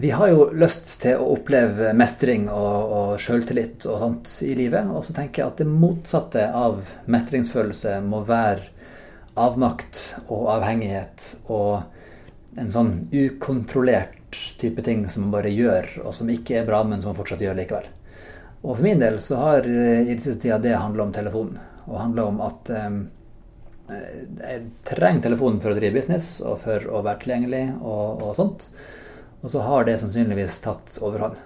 Vi har jo lyst til å oppleve mestring og, og sjøltillit og sånt i livet. Og så tenker jeg at det motsatte av mestringsfølelse må være avmakt og avhengighet og en sånn ukontrollert type ting som man bare gjør, og som ikke er bra, men som man fortsatt gjør likevel. Og for min del så har i den siste tida det handla om telefonen. Og handla om at um, jeg trenger telefonen for å drive business og for å være tilgjengelig og, og sånt. Og så har det sannsynligvis tatt overhånd.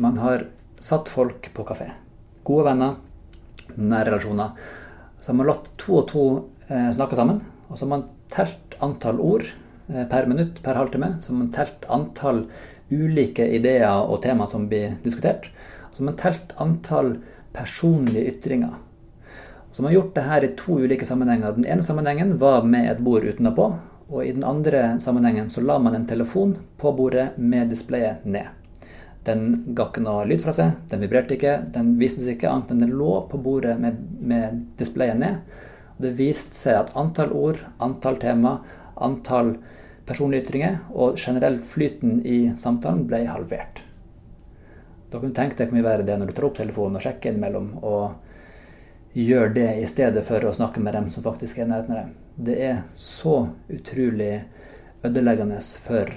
Man har satt folk på kafé. Gode venner, nære relasjoner. Så har man latt to og to eh, snakke sammen. Og så har man telt antall ord per minutt per halvtime, som en telt antall ulike ideer og temaer som blir diskutert. Som en telt antall personlige ytringer. Så man har gjort det her i to ulike sammenhenger. Den ene sammenhengen var med et bord utenpå. Og i den andre sammenhengen så la man en telefon på bordet med displayet ned. Den ga ikke noe lyd fra seg, den vibrerte ikke, den viste seg ikke annet enn den lå på bordet med, med displayet ned. Og det viste seg at antall ord, antall tema, antall personlige ytringer, og generell flyten i samtalen ble halvert. Da kan du tenke deg hvor mye verre det er når du tar opp telefonen og sjekker innimellom, og gjør det i stedet for å snakke med dem som faktisk er nærheten av deg. Det er så utrolig ødeleggende for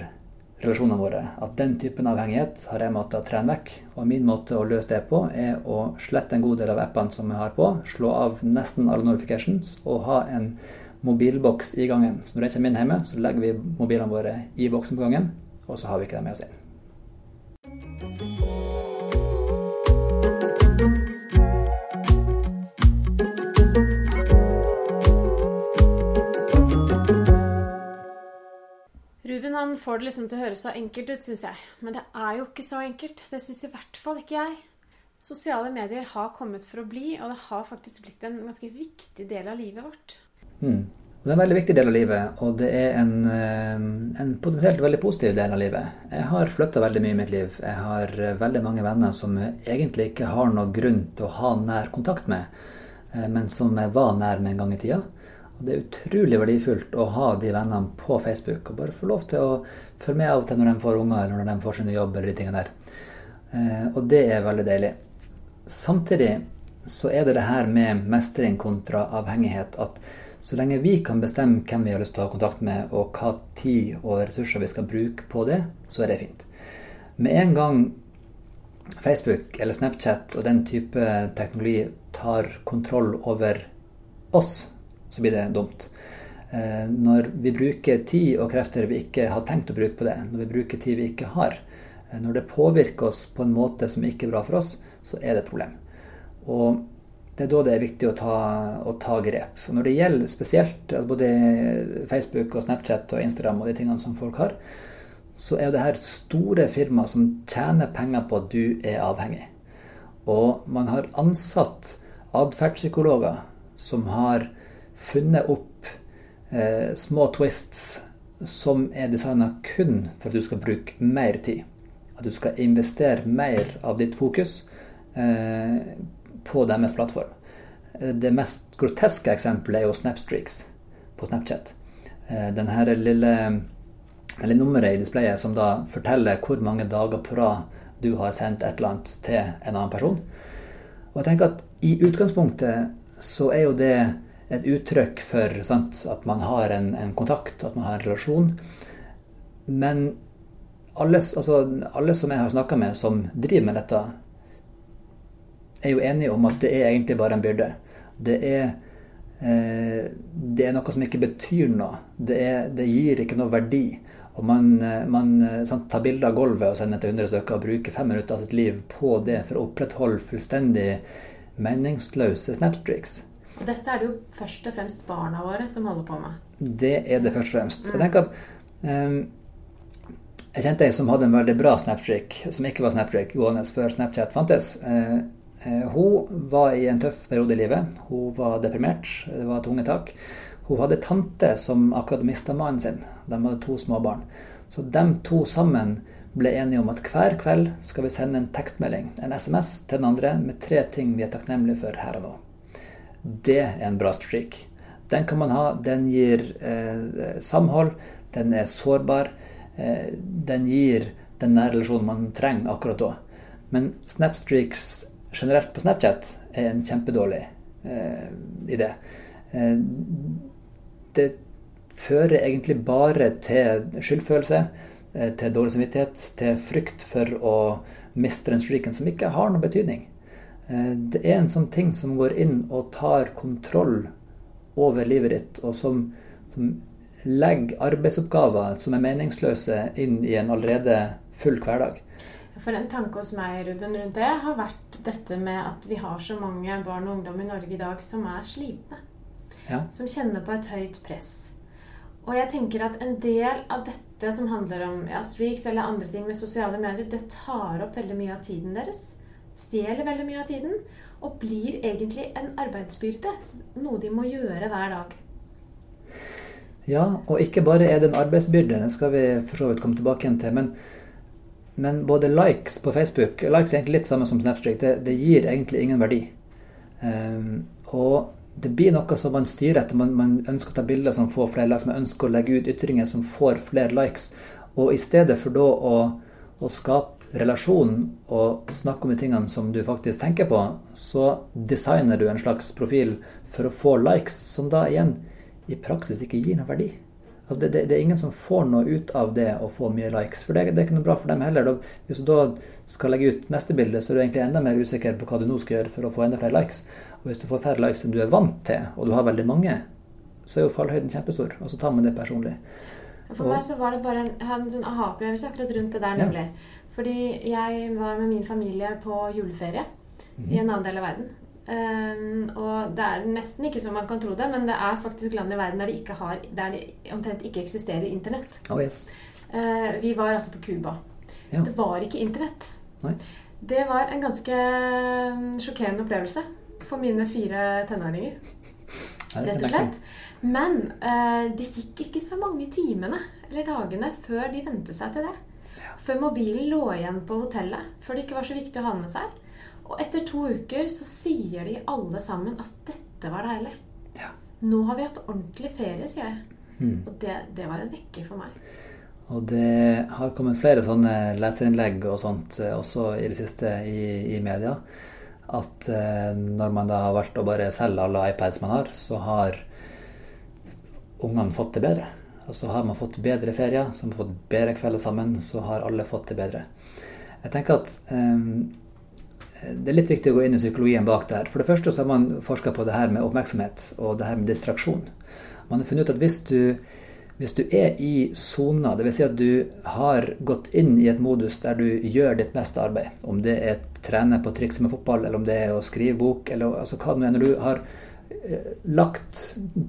relasjonene våre at den typen avhengighet har jeg måttet trene vekk. Og min måte å løse det på er å slette en god del av appene som jeg har på, slå av nesten alle notifications og ha en mobilboks i gangen. Så når de kommer inn hjemme, så legger vi mobilene våre i boksen på gangen, og så har vi ikke dem med oss inn. Ruben han får det liksom til å høres så enkelt ut, syns jeg. Men det er jo ikke så enkelt. Det syns i hvert fall ikke jeg. Sosiale medier har kommet for å bli, og det har faktisk blitt en ganske viktig del av livet vårt. Mm. Det er en veldig viktig del av livet, og det er en, eh, en potensielt veldig positiv del av livet. Jeg har flytta veldig mye i mitt liv. Jeg har eh, veldig mange venner som jeg egentlig ikke har noen grunn til å ha nær kontakt med, eh, men som jeg var nær med en gang i tida. Og det er utrolig verdifullt å ha de vennene på Facebook og bare få lov til å følge med av og til når de får unger eller når de får sin jobb eller de tingene der. Og det er veldig deilig. Samtidig så er det det her med mestring kontra avhengighet at så lenge vi kan bestemme hvem vi har lyst til å ha kontakt med, og hva tid og ressurser vi skal bruke på det, så er det fint. Med en gang Facebook eller Snapchat og den type teknologi tar kontroll over oss, så blir det dumt. Eh, når vi bruker tid og krefter vi ikke har tenkt å bruke på det, når vi bruker tid vi ikke har, eh, når det påvirker oss på en måte som ikke er bra for oss, så er det et problem. Og det er da det er viktig å ta, å ta grep. Og når det gjelder spesielt både Facebook og Snapchat og Instagram og de tingene som folk har, så er det her store firmaer som tjener penger på at du er avhengig. Og man har ansatt atferdspsykologer som har funnet opp eh, små twists som er designa kun for at du skal bruke mer tid. At du skal investere mer av ditt fokus eh, på deres plattform. Det mest groteske eksempelet er jo Snapstreaks på Snapchat. Den Denne lille, lille nummeret i displayet som da forteller hvor mange dager på rad du har sendt et eller annet til en annen person. Og jeg tenker at i utgangspunktet så er jo det et uttrykk for sant, at man har en, en, kontakt, at man har en relasjon. Men alle, altså, alle som jeg har snakka med som driver med dette, er jo enige om at det er egentlig bare en byrde. Det er, eh, det er noe som ikke betyr noe. Det, er, det gir ikke noe verdi. Og man, eh, man sånn, tar bilde av gulvet og sender til 100 stykker og bruker fem minutter av sitt liv på det for å opprettholde fullstendig meningsløse snapstreaks. Og dette er det jo først og fremst barna våre som holder på med. Det er det først og fremst. Jeg tenker at eh, jeg kjente ei som hadde en veldig bra snapstreak, som ikke var snapstreak gående før Snapchat fantes. Eh, hun var i en tøff periode i livet. Hun var deprimert. Det var tunge tak. Hun hadde tante som akkurat mista mannen sin. De hadde to små barn. Så de to sammen ble enige om at hver kveld skal vi sende en tekstmelding, en SMS, til den andre med tre ting vi er takknemlige for her og nå. Det er en bra streak. Den kan man ha. Den gir eh, samhold. Den er sårbar. Eh, den gir den nære relasjonen man trenger akkurat da. Men snapstreaks generelt på Snapchat er en kjempedårlig eh, idé. Eh, det fører egentlig bare til skyldfølelse, eh, til dårlig samvittighet, til frykt for å miste den streaken, som ikke har noen betydning. Eh, det er en sånn ting som går inn og tar kontroll over livet ditt, og som, som legger arbeidsoppgaver som er meningsløse, inn i en allerede full hverdag. For en tanke hos meg Ruben, rundt det har vært dette med at vi har så mange barn og ungdom i Norge i dag som er slitne. Ja. Som kjenner på et høyt press. Og jeg tenker at en del av dette som handler om ja, streaks eller andre ting med sosiale medier, det tar opp veldig mye av tiden deres. Stjeler veldig mye av tiden. Og blir egentlig en arbeidsbyrde. Noe de må gjøre hver dag. Ja, og ikke bare er det en arbeidsbyrde, det skal vi for så vidt komme tilbake igjen til. Men, men både likes på Facebook Likes er egentlig litt samme som Snapstreak. Det, det gir egentlig ingen verdi. Um, og det blir noe som man styrer etter. Man, man, ønsker å ta bilder som får flere likes. Man ønsker å legge ut ytringer som får flere likes. Og i stedet for da å, å skape relasjon og snakke om de tingene som du faktisk tenker på, så designer du en slags profil for å få likes, som da igjen i praksis ikke gir noen verdi. Altså det, det, det, er ingen som får noe ut av det å få mye likes. For det, det er ikke noe bra for dem heller. Da, hvis du da skal legge ut neste bilde, så er du egentlig enda mer usikker på hva du nå skal gjøre for å få enda flere likes. Og hvis du får færre likes enn du er vant til, og du har veldig mange, så er jo fallhøyden kjempestor. Og så tar man det personlig. For meg så var det bare en, en sånn aha-opplevelse akkurat rundt det der, nemlig. Ja. Fordi jeg var med min familie på juleferie mm. i en annen del av verden. Um, og det er nesten ikke som man kan tro det, men det er faktisk land i verden der det, ikke har, der det omtrent ikke eksisterer internett. Oh, yes. uh, vi var altså på Cuba. Ja. Det var ikke internett. Nei. Det var en ganske ehm, sjokkerende opplevelse for mine fire tenåringer. Rett og slett. Men uh, det gikk ikke så mange timene eller dagene før de vente seg til det. Før mobilen lå igjen på hotellet. Før det ikke var så viktig å ha med seg. Og etter to uker så sier de alle sammen at dette var deilig. Ja. Nå har vi hatt ordentlig ferie, sier jeg. Mm. Og det, det, var en vekker for meg. Og det har kommet flere sånne leserinnlegg og sånt eh, også i det siste i, i media. At eh, når man da har valgt å bare selge alle iPads man har, så har ungene fått det bedre. Og så har man fått bedre ferier, så har man fått bedre kvelder sammen. Så har alle fått det bedre. Jeg tenker at um, det er litt viktig å gå inn i psykologien bak der. For det første så har man forska på det her med oppmerksomhet og det her med distraksjon. Man har funnet ut at hvis du, hvis du er i sona, dvs. Si at du har gått inn i et modus der du gjør ditt beste arbeid, om det er trene på triks med fotball, eller om det er å skrive bok, eller altså hva det er, når du har eh, lagt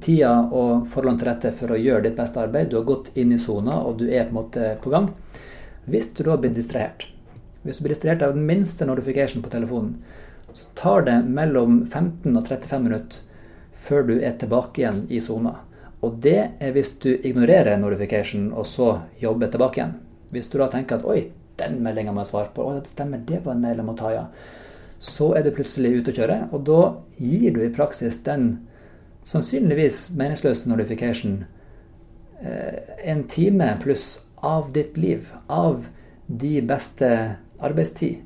tida og forholdene til rette for å gjøre ditt beste arbeid, du har gått inn i sona, og du er på en måte på gang Hvis du da blir distrahert, hvis du blir registrert av den minste notification på telefonen, så tar det mellom 15 og 35 minutter før du er tilbake igjen i sona. Og det er hvis du ignorerer notification og så jobber tilbake igjen. Hvis du da tenker at 'oi, den meldinga må jeg svare på', 'å, det stemmer, det var en mail jeg må ta', ja. Så er du plutselig ute å kjøre, og da gir du i praksis den sannsynligvis meningsløse notification eh, en time pluss av ditt liv. Av de beste arbeidstid.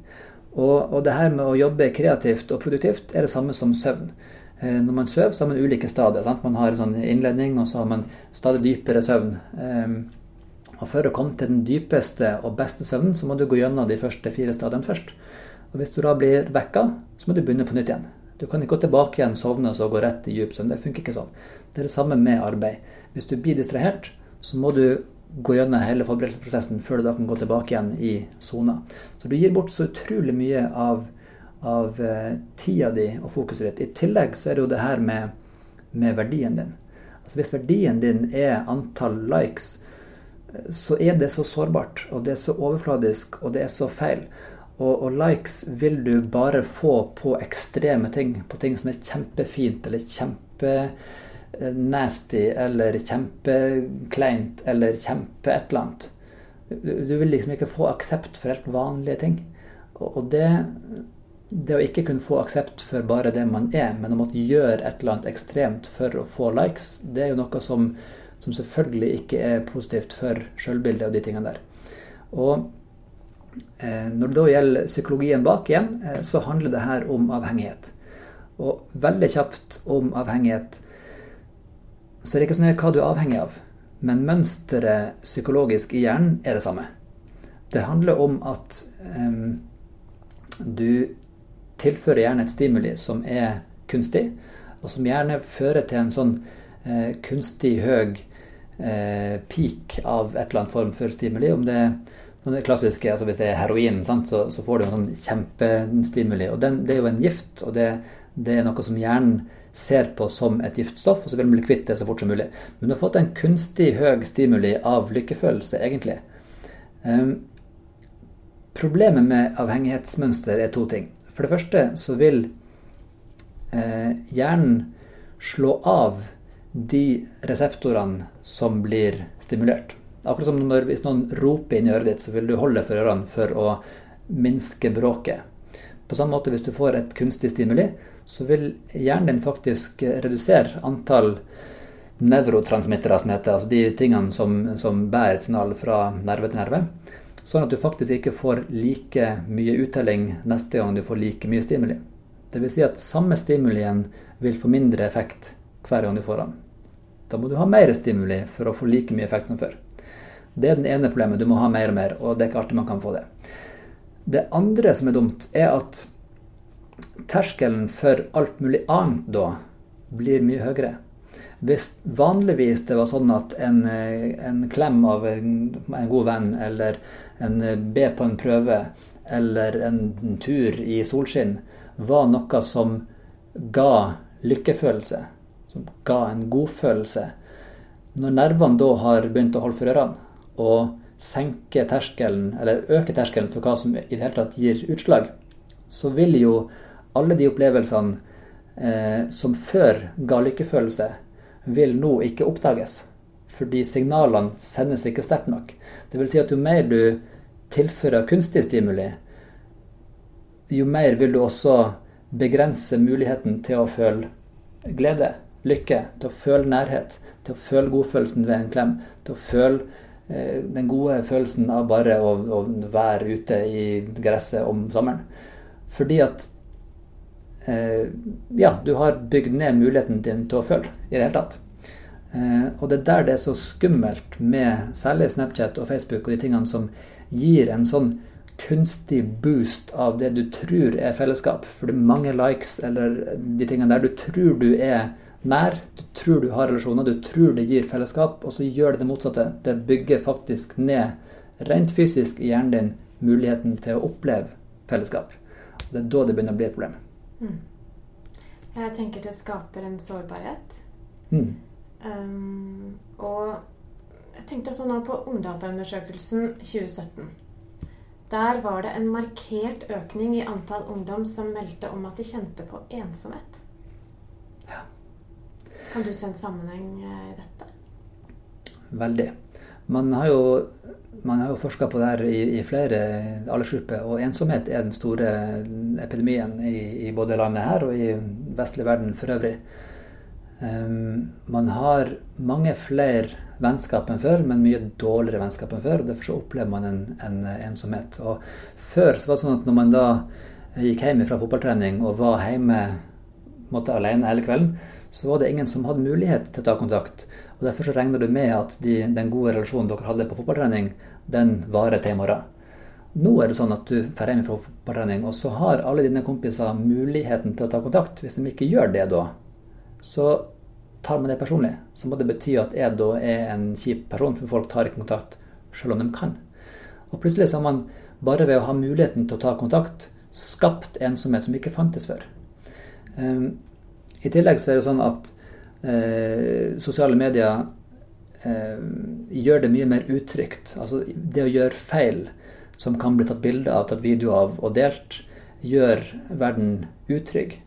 Og, og, det her med å jobbe kreativt og produktivt er det samme som søvn. Eh, når man sover, så har man ulike stadier. Sant? Man har en sånn innledning, og så har man stadig dypere søvn. Eh, og For å komme til den dypeste og beste søvnen, så må du gå gjennom de første fire stadiene først. Og Hvis du da blir vekka, så må du begynne på nytt igjen. Du kan ikke gå tilbake igjen, sovne og så gå rett i dyp søvn. Det funker ikke sånn. Det er det samme med arbeid. Hvis du blir distrahert, så må du gå gjennom hele forberedelsesprosessen før du da kan gå tilbake igjen i sona. Så du gir bort så utrolig mye av, av uh, tida di og fokuset ditt. I tillegg så er det jo det her med, med verdien din. Altså Hvis verdien din er antall likes, eh, så er det så sårbart, og det er så overfladisk, og det er så feil. Og, og, likes vil du bare få på ekstreme ting, på ting som er kjempefint eller kjempe nasty eller kjempekleint eller kjempe et eller annet. Du vil liksom ikke få aksept for helt vanlige ting. Og det, det å ikke kunne få aksept for bare det man er, men å måtte gjøre et eller annet ekstremt for å få likes, det er jo noe som, som selvfølgelig ikke er positivt for sjølbildet og de tingene der. Og eh, når det da gjelder psykologien bak igjen, eh, så handler det her om avhengighet. Og veldig kjapt om avhengighet så er det ikke sånn hva du er avhengig av. Men mønsteret psykologisk i hjernen er det samme. Det handler om at um, du tilfører hjernen et stimuli som er kunstig, og som gjerne fører til en sånn uh, kunstig høy eh, peak av et eller annet form for stimuli. Om det, det klassiske, altså Hvis det er heroin, sant, så, så, får du en sånn kjempestimuli. og den, Det er jo en gift, og det, det er noe som hjernen ser på som et giftstoff, og så vil man bli kvitt det så fort som mulig. Men du har fått en kunstig høy stimuli av lykkefølelse, egentlig. Um, problemet med avhengighetsmønster er to ting. For det første så vil eh, hjernen slå av de reseptorene som blir stimulert. Akkurat som når, hvis noen roper inn i øret ditt, så vil du holde for ørene for å minske bråket. På samme måte hvis du får et kunstig stimuli, så vil hjernen din faktisk redusere antall nevrotransmittere, som heter, altså de tingene som, som bærer et signal fra nerve til nerve. Sånn at du faktisk ikke får like mye uttelling neste gang du får like mye stimuli. Dvs. Si at samme stimulien vil få mindre effekt hver gang du får den. Da må du ha mer stimuli for å få like mye effekt som før. Det er den ene problemet. Du må ha mer og mer, og det er ikke alltid man kan få det. Det andre som er dumt, er at terskelen for alt mulig annet da blir mye høyere. Hvis vanligvis det var sånn at en, en klem av en, en, god venn, eller en B på en prøve, eller en tur i solskinn, var noe som ga lykkefølelse, som ga en godfølelse Når nervene da har begynt å holde for ørene og senke terskelen, eller øke terskelen for hva som i det hele tatt gir utslag, så vil jo alle de opplevelsene eh, som før ga lykkefølelse, vil nå ikke oppdages. Fordi signalene sendes ikke sterkt nok. Vil si at jo mer du tilfører kunstig stimuli, jo mer vil du også begrense muligheten til å føle glede, lykke, til å føle nærhet, til å føle godfølelsen ved en klem, til å føle Eh, den gode følelsen av bare å, å, være ute i gresset om sommeren. Fordi at ja, du har bygd ned muligheten din til å føle i det hele tatt. Eh, og det er der det er så skummelt med særlig Snapchat og Facebook og de tingene som gir en sånn kunstig boost av det du tror er fellesskap. For det er mange likes eller de tingene der du tror du er nær, du tror du har relasjoner, du tror det gir fellesskap, og så gjør det det motsatte. Det bygger faktisk ned, rent fysisk i hjernen din, muligheten til å oppleve fellesskap. Og det er da det begynner å bli et problem. Mm. Jeg tenker det skaper en sårbarhet. Mm. Um, og jeg tenkte også nå på Ungdataundersøkelsen 2017. Der var det en markert økning i antall ungdom som meldte om at de kjente på ensomhet. Kan du se en sammenheng eh, i dette? Veldig. Man har jo, man jo forska på det her i, i flere aldersgrupper, og ensomhet er den store epidemien i, i, både landet her og i vestlig verden for øvrig. Um, man har mange flere vennskap enn før, men mye dårligere vennskap enn før. og Derfor så opplever man en, en ensomhet. Og Før så var det sånn at når man da gikk hjem fra fotballtrening og var hjemme måtte, alene hele kvelden, så var det ingen som hadde mulighet til å ta kontakt. Og Derfor så regner du med at de, den gode relasjonen dere hadde på fotballtrening, den varer til i morgen. Nå er det sånn at du drar hjem fra fotballtrening, og så har alle dine kompiser muligheten til å ta kontakt. Hvis de ikke gjør det da, så tar man det personlig. Så må det bety at jeg da er en kjip person, for folk tar ikke kontakt selv om de kan. Og plutselig så har man bare ved å ha muligheten til å ta kontakt skapt ensomhet som ikke fantes før. Um, i tillegg så er det sånn at eh, sosiale medier eh, gjør det mye mer utrygt. Altså det å gjøre feil som kan bli tatt bilde av, tatt video av og delt, gjør verden utrygg.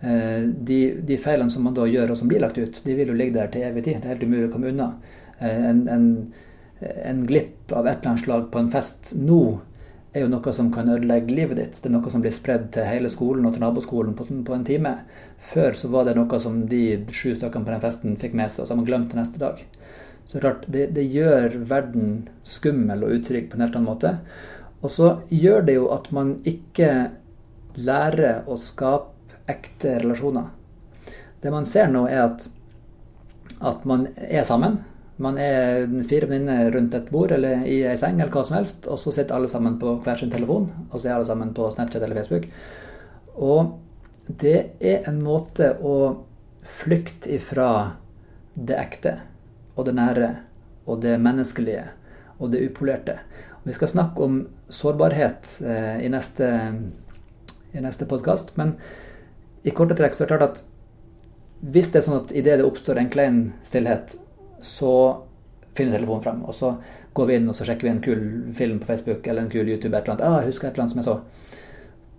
Eh, de, de, feilene som man da gjør og som blir lagt ut, de vil jo ligge der til evig tid. Det er helt umulig å komme unna. Eh, en, en, en glipp av et eller annet slag på en fest nå er jo noe som kan ødelegge livet ditt. Det er noe som blir spredd til hele skolen og til naboskolen på, på, en time. Før så var det noe som de sju stykkene på den festen fikk med seg, og som man glemte neste dag. Så klart, det, det, gjør verden skummel og utrygg på en helt annen måte. Og så gjør det jo at man ikke lærer å skape ekte relasjoner. Det man ser nå, er at, at man er sammen. Man er fire venninner rundt et bord eller i ei seng eller hva som helst, og så sitter alle sammen på hver sin telefon, og så er alle sammen på Snapchat eller Facebook. Og det er en måte å flykte ifra det ekte og det nære og det menneskelige og det upolerte. Vi skal snakke om sårbarhet eh, i neste, i neste podkast, men i korte trekk så er det klart at hvis det er sånn at idet det oppstår en klein stillhet, så finner telefonen frem. Og så går vi inn og så sjekker vi en kul film på Facebook eller en kul YouTube. et eller annet. Ah, jeg et eller annet som jeg så.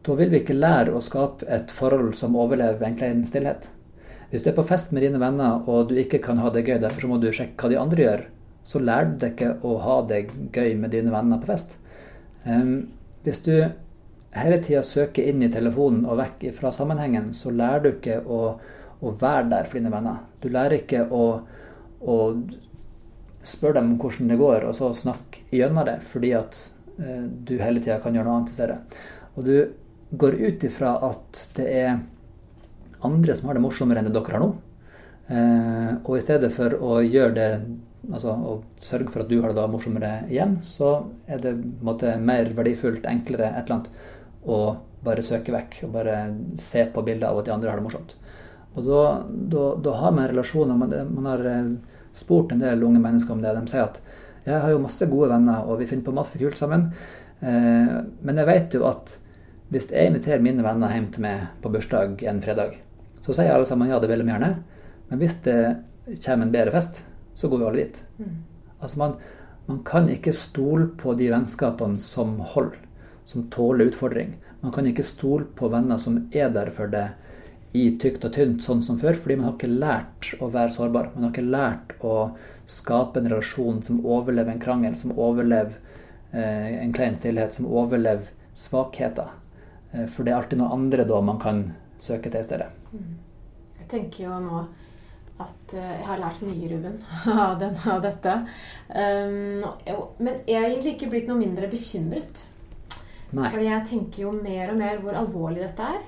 Da vil vi ikke lære å skape et forhold som overlever en klein stillhet. Hvis du er på fest med dine venner og du ikke kan ha det gøy, derfor må du sjekke hva de andre gjør, så lærer du deg ikke å ha det gøy med dine venner på fest. Um, hvis du hele tida søker inn i telefonen og vekk fra sammenhengen, så lærer du ikke å, å være der for dine venner. Du lærer ikke å og spør dem hvordan det går, og så snakk gjennom det, fordi at eh, du hele tida kan gjøre noe annet i stedet. Og du går ut ifra at det er andre som har det morsommere enn det dere har nå. Eh, og i stedet for å gjøre det altså å sørge for at du har det da morsommere igjen, så er det måte, mer verdifullt, enklere, et eller annet å bare søke vekk og bare se på bilder av at de andre har det morsomt. Og da, da, da har man relasjoner. Man, man, har eh, spurt en del unge mennesker om det. De sier at jeg har jo masse gode venner, og vi finner på masse kult sammen. Eh, men jeg vet jo at hvis jeg inviterer mine venner hjem til meg på bursdag en fredag, så sier alle sammen ja, det vil de gjerne. Men hvis det kommer en bedre fest, så går vi alle dit. Mm. Altså man, man kan ikke stole på de vennskapene som holder, som tåler utfordring. Man kan ikke stole på venner som er der for det i tykt og tynt, sånn som før, fordi man har ikke lært å være sårbar. Man har ikke lært å skape en relasjon som overlever en krangel, som overlever eh, en klein stillhet, som overlever svakheter. Eh, for det er alltid noe andre da man kan søke til i stedet. Mm. Jeg tenker jo nå at uh, jeg har lært mye, Ruben, av, den, av dette. Um, men jeg er egentlig ikke blitt noe mindre bekymret. Nei. Fordi jeg tenker jo mer og mer hvor alvorlig dette er.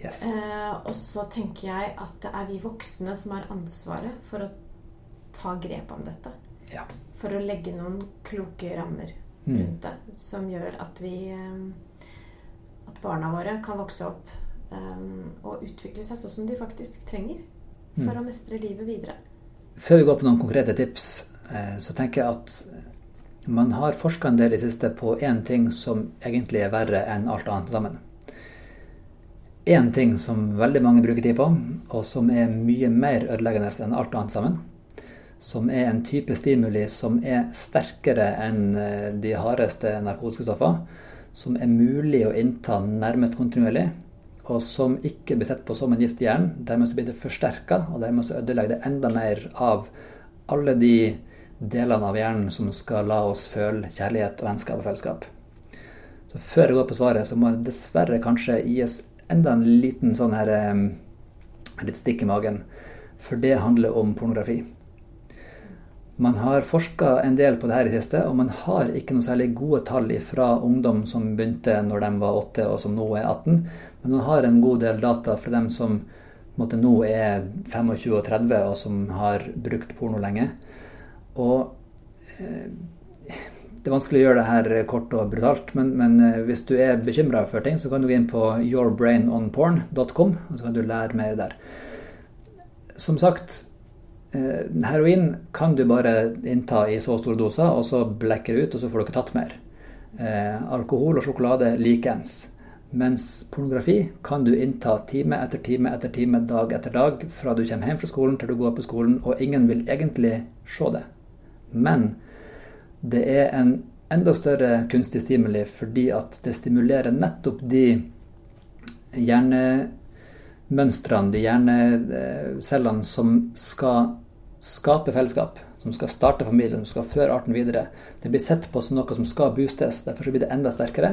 Yes. Eh, og så tenker jeg at det er vi voksne som har ansvaret for å ta grep om dette. Ja. For å legge noen kloke rammer mm. rundt det, som gjør at vi eh, At barna våre kan vokse opp eh, og utvikle seg sånn som de faktisk trenger for mm. å mestre livet videre. Før vi går på noen konkrete tips, eh, så tenker jeg at man har forska en del i siste på én ting som egentlig er verre enn alt annet sammen én ting som veldig mange bruker tid på, og som er mye mer ødeleggende enn alt annet sammen. Som er en type stimuli som er sterkere enn eh, de hardeste narkotiske stoffer. Som er mulig å innta nærmest kontinuerlig, og som ikke blir sett på som en gift i. Dermed så blir det forsterka, og dermed så ødelegger det enda mer av alle de delene av hjernen som skal la oss føle kjærlighet og vennskap og fellesskap. Så før jeg går på svaret, så må det dessverre kanskje gis enda en liten sånn her litt stikk i magen. For det handler om pornografi. Man har forska en del på det her i siste, og man har ikke noe særlig gode tall fra ungdom som begynte når de var 8 og som nå er 18. Men man har en god del data fra dem som måte, nå er 25 og 30 og som har brukt porno lenge. Og eh, det er vanskelig å gjøre det her kort og brutalt, men, men eh, hvis du er bekymra for ting, så kan du gå inn på yourbrainonporn.com, og så kan du lære mer der. Som sagt, eh, heroin kan du bare innta i så store doser, og så blekker det ut, og så får du ikke tatt mer. Eh, alkohol og sjokolade likeens. Mens pornografi kan du innta time etter time etter time, dag etter dag, fra du kommer hjem fra skolen til du går på skolen, og ingen vil egentlig se det. Men det er en enda større kunstig stimuli fordi at det stimulerer nettopp de hjernemønstrene, de hjernecellene som skal skape fellesskap, som skal starte familien, som skal føre arten videre. Det blir sett på som noe som skal boostes, derfor så blir det enda sterkere.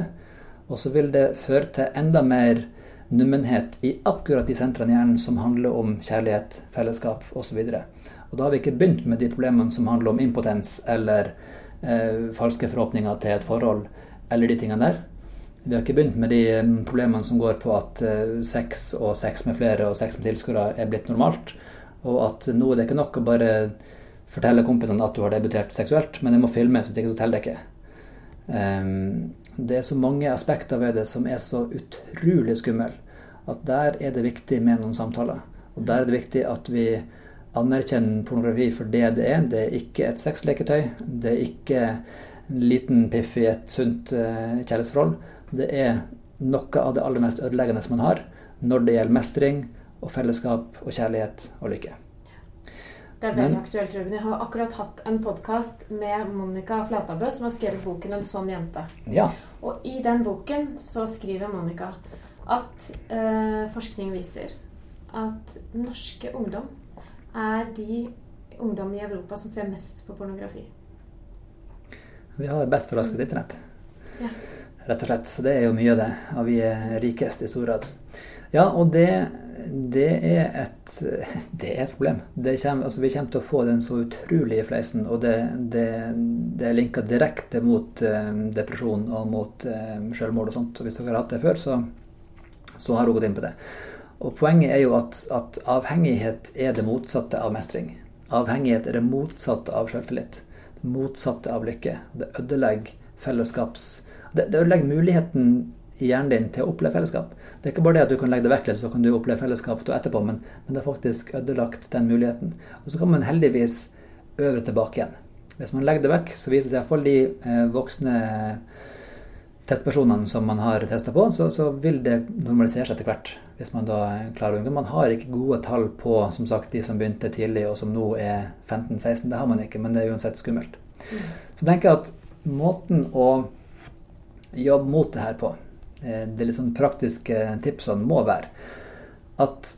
Og så vil det føre til enda mer nummenhet i akkurat de sentrene i hjernen som handler om kjærlighet, fellesskap osv. Og, og da har vi ikke begynt med de problemene som handler om impotens eller eh, falske forhåpninger til et forhold, eller de tingene der. Vi har ikke begynt med de eh, problemene som går på at eh, sex og sex med flere og sex med tilskuere er blitt normalt. Og at nå er det ikke nok å bare fortelle kompisene at du har debutert seksuelt, men jeg må filme, hvis ikke så teller det ikke. Um, det er så mange aspekter ved det som er så utrolig skummel, at der er det viktig med noen samtaler. Og der er det viktig at vi anerkjenner pornografi for det det er. Det er ikke et sexleketøy. Det er ikke en liten piff i et sunt uh, kjærlighetsforhold. Det er noe av det aller mest ødeleggende som man har når det gjelder mestring og fellesskap og kjærlighet og lykke. Det er veldig Men, aktuelt, Ruben. Jeg har akkurat hatt en podkast med Monica Flatabø, som har skrevet boken 'En sånn jente'. Ja. Og i den boken så skriver Monica at eh, forskning viser at norske ungdom er de ungdom i Europa som ser mest på pornografi. Vi har best på raskest internett. Ja. Rett og slett. Så det er jo mye av det. Og vi er rikest i stor grad. Ja, og det det er et, det er et problem. Kommer, altså vi kommer til å få den så utrolig i fleisen. Og det, det, er linka direkte mot uh, depresjon og mot uh, selvmord og sånt. Og hvis dere har hatt det før, så, så har hun gått inn på det. Og poenget er jo at, at, avhengighet er det motsatte av mestring. Avhengighet er det motsatte av selvtillit. Det motsatte av lykke. Det ødelegger fellesskaps... Det, det ødelegger muligheten i hjernen din til å oppleve fellesskap. Det er ikke bare det at du kan legge det vekk litt, så kan du oppleve fellesskap etterpå, men, men, det har faktisk ødelagt den muligheten. Og så kan man heldigvis øve tilbake igjen. Hvis man legger det vekk, så viser det seg iallfall de eh, voksne testpersonene som man har testa på, så, så, vil det normalisere seg etter hvert. Hvis man da klarer å. Man har ikke gode tall på som sagt, de som begynte tidlig og som nå er 15-16. Det har man ikke, men det er uansett skummelt. Mm. Så tenker jeg at måten å jobbe mot det her på, Eh, det litt sånn praktiske tipsene må være at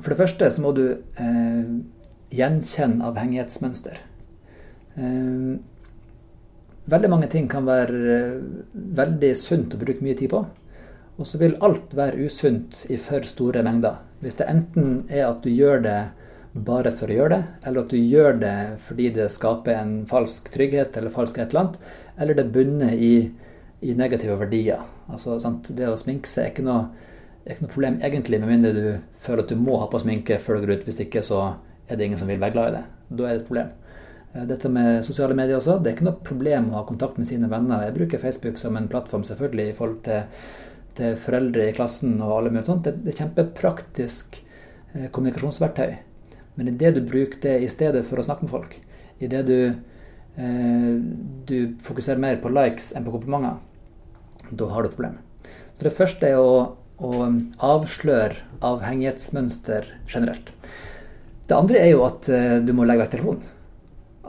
for det første så må du eh, gjenkjenne avhengighetsmønster. Eh, veldig mange ting kan være eh, veldig sunt å bruke mye tid på. Og så vil alt være usunt i for store mengder. Hvis det enten er at du gjør det bare for å gjøre det, eller at du gjør det fordi det skaper en falsk trygghet eller falsk et eller annet, eller det bunner i i negative verdier. Altså? Det å sminke seg er ikke, noe, er ikke noe problem egentlig, med mindre du føler at du må ha på sminke før du går ut. Hvis ikke så er det ingen som vil være glad i det. Da er det et problem. Eh, dette med sosiale medier også, det er ikke noe problem å ha kontakt med sine venner. Jeg bruker Facebook som en plattform selvfølgelig i forhold til, til foreldre i klassen og alle mulige sånt. Det, det er kjempepraktisk eh, kommunikasjonsverktøy. Men i det du bruker det i stedet for å snakke med folk, i det du, eh, du fokuserer mer på likes enn på komplimenter, da har du et problem. Så det første er å, å avsløre avhengighetsmønster generelt. Det andre er jo at uh, du må legge vekk telefonen.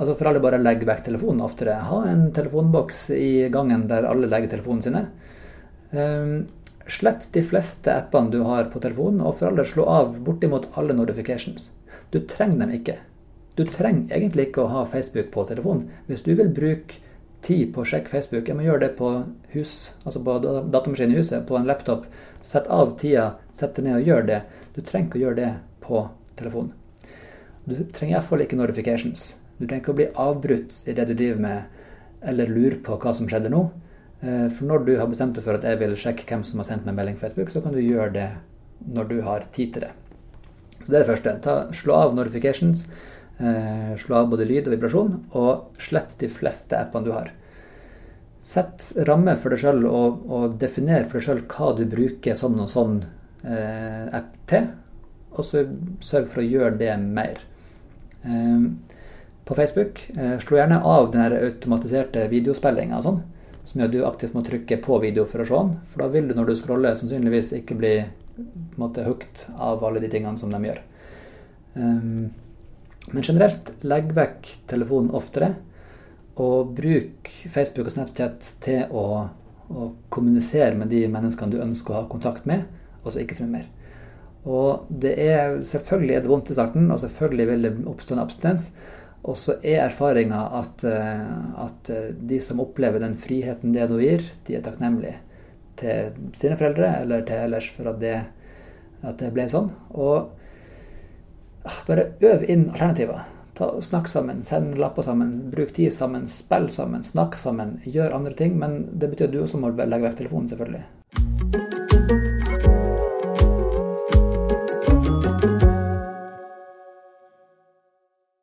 Altså For alle bare legger vekk telefonen oftere. Ha en telefonboks i gangen der alle legger telefonen sine. Um, slett de fleste appene du har på telefonen, og for alle slå av bortimot alle notifications. Du trenger dem ikke. Du trenger egentlig ikke å ha Facebook på telefonen. Hvis du vil bruke tid på å sjekke Facebook. Jeg må gjøre det på hus, altså på datamaskinen i huset, på en laptop. Sett av tida, sett deg ned og gjør det. Du trenger ikke å gjøre det på telefonen. Du trenger iallfall ikke notifications. Du trenger ikke å bli avbrutt i det du driver med, eller lure på hva som skjedde nå. Eh, for når du har bestemt deg for at jeg vil sjekke hvem som har sendt meg melding på Facebook, så kan du gjøre det når du har tid til det. Så det er det første. Ta, slå av notifications. Eh, slå av både lyd og vibrasjon, og slett de fleste appene du har. Sett rammer for deg sjøl, og, og definer for deg sjøl hva du bruker sånn og sånn eh, app til, og så sørg for å gjøre det mer. Eh, på Facebook, eh, slå gjerne av den automatiserte videospillinga sånn, som gjør at du aktivt må trykke på video for å se den, for da vil du når du scroller sannsynligvis ikke bli på hooked av alle de tingene som de gjør. Um, men generelt, legg vekk telefonen oftere. Og bruk Facebook og Snapchat til å, å, kommunisere med de menneskene du ønsker å ha kontakt med, og så ikke så mye mer. Og det er selvfølgelig er det vondt i starten, og selvfølgelig vil det oppstå en abstinens. Og så er erfaringa at, at de som opplever den friheten det nå gir, de er takknemlige til sine foreldre eller til ellers for at det, at det ble sånn. Og ah, bare øv inn alternativer. Ta, snakk sammen, send lapper sammen, bruk tid sammen, spill sammen, snakk sammen, gjør andre ting. Men det betyr at du også må legge vekk telefonen, selvfølgelig.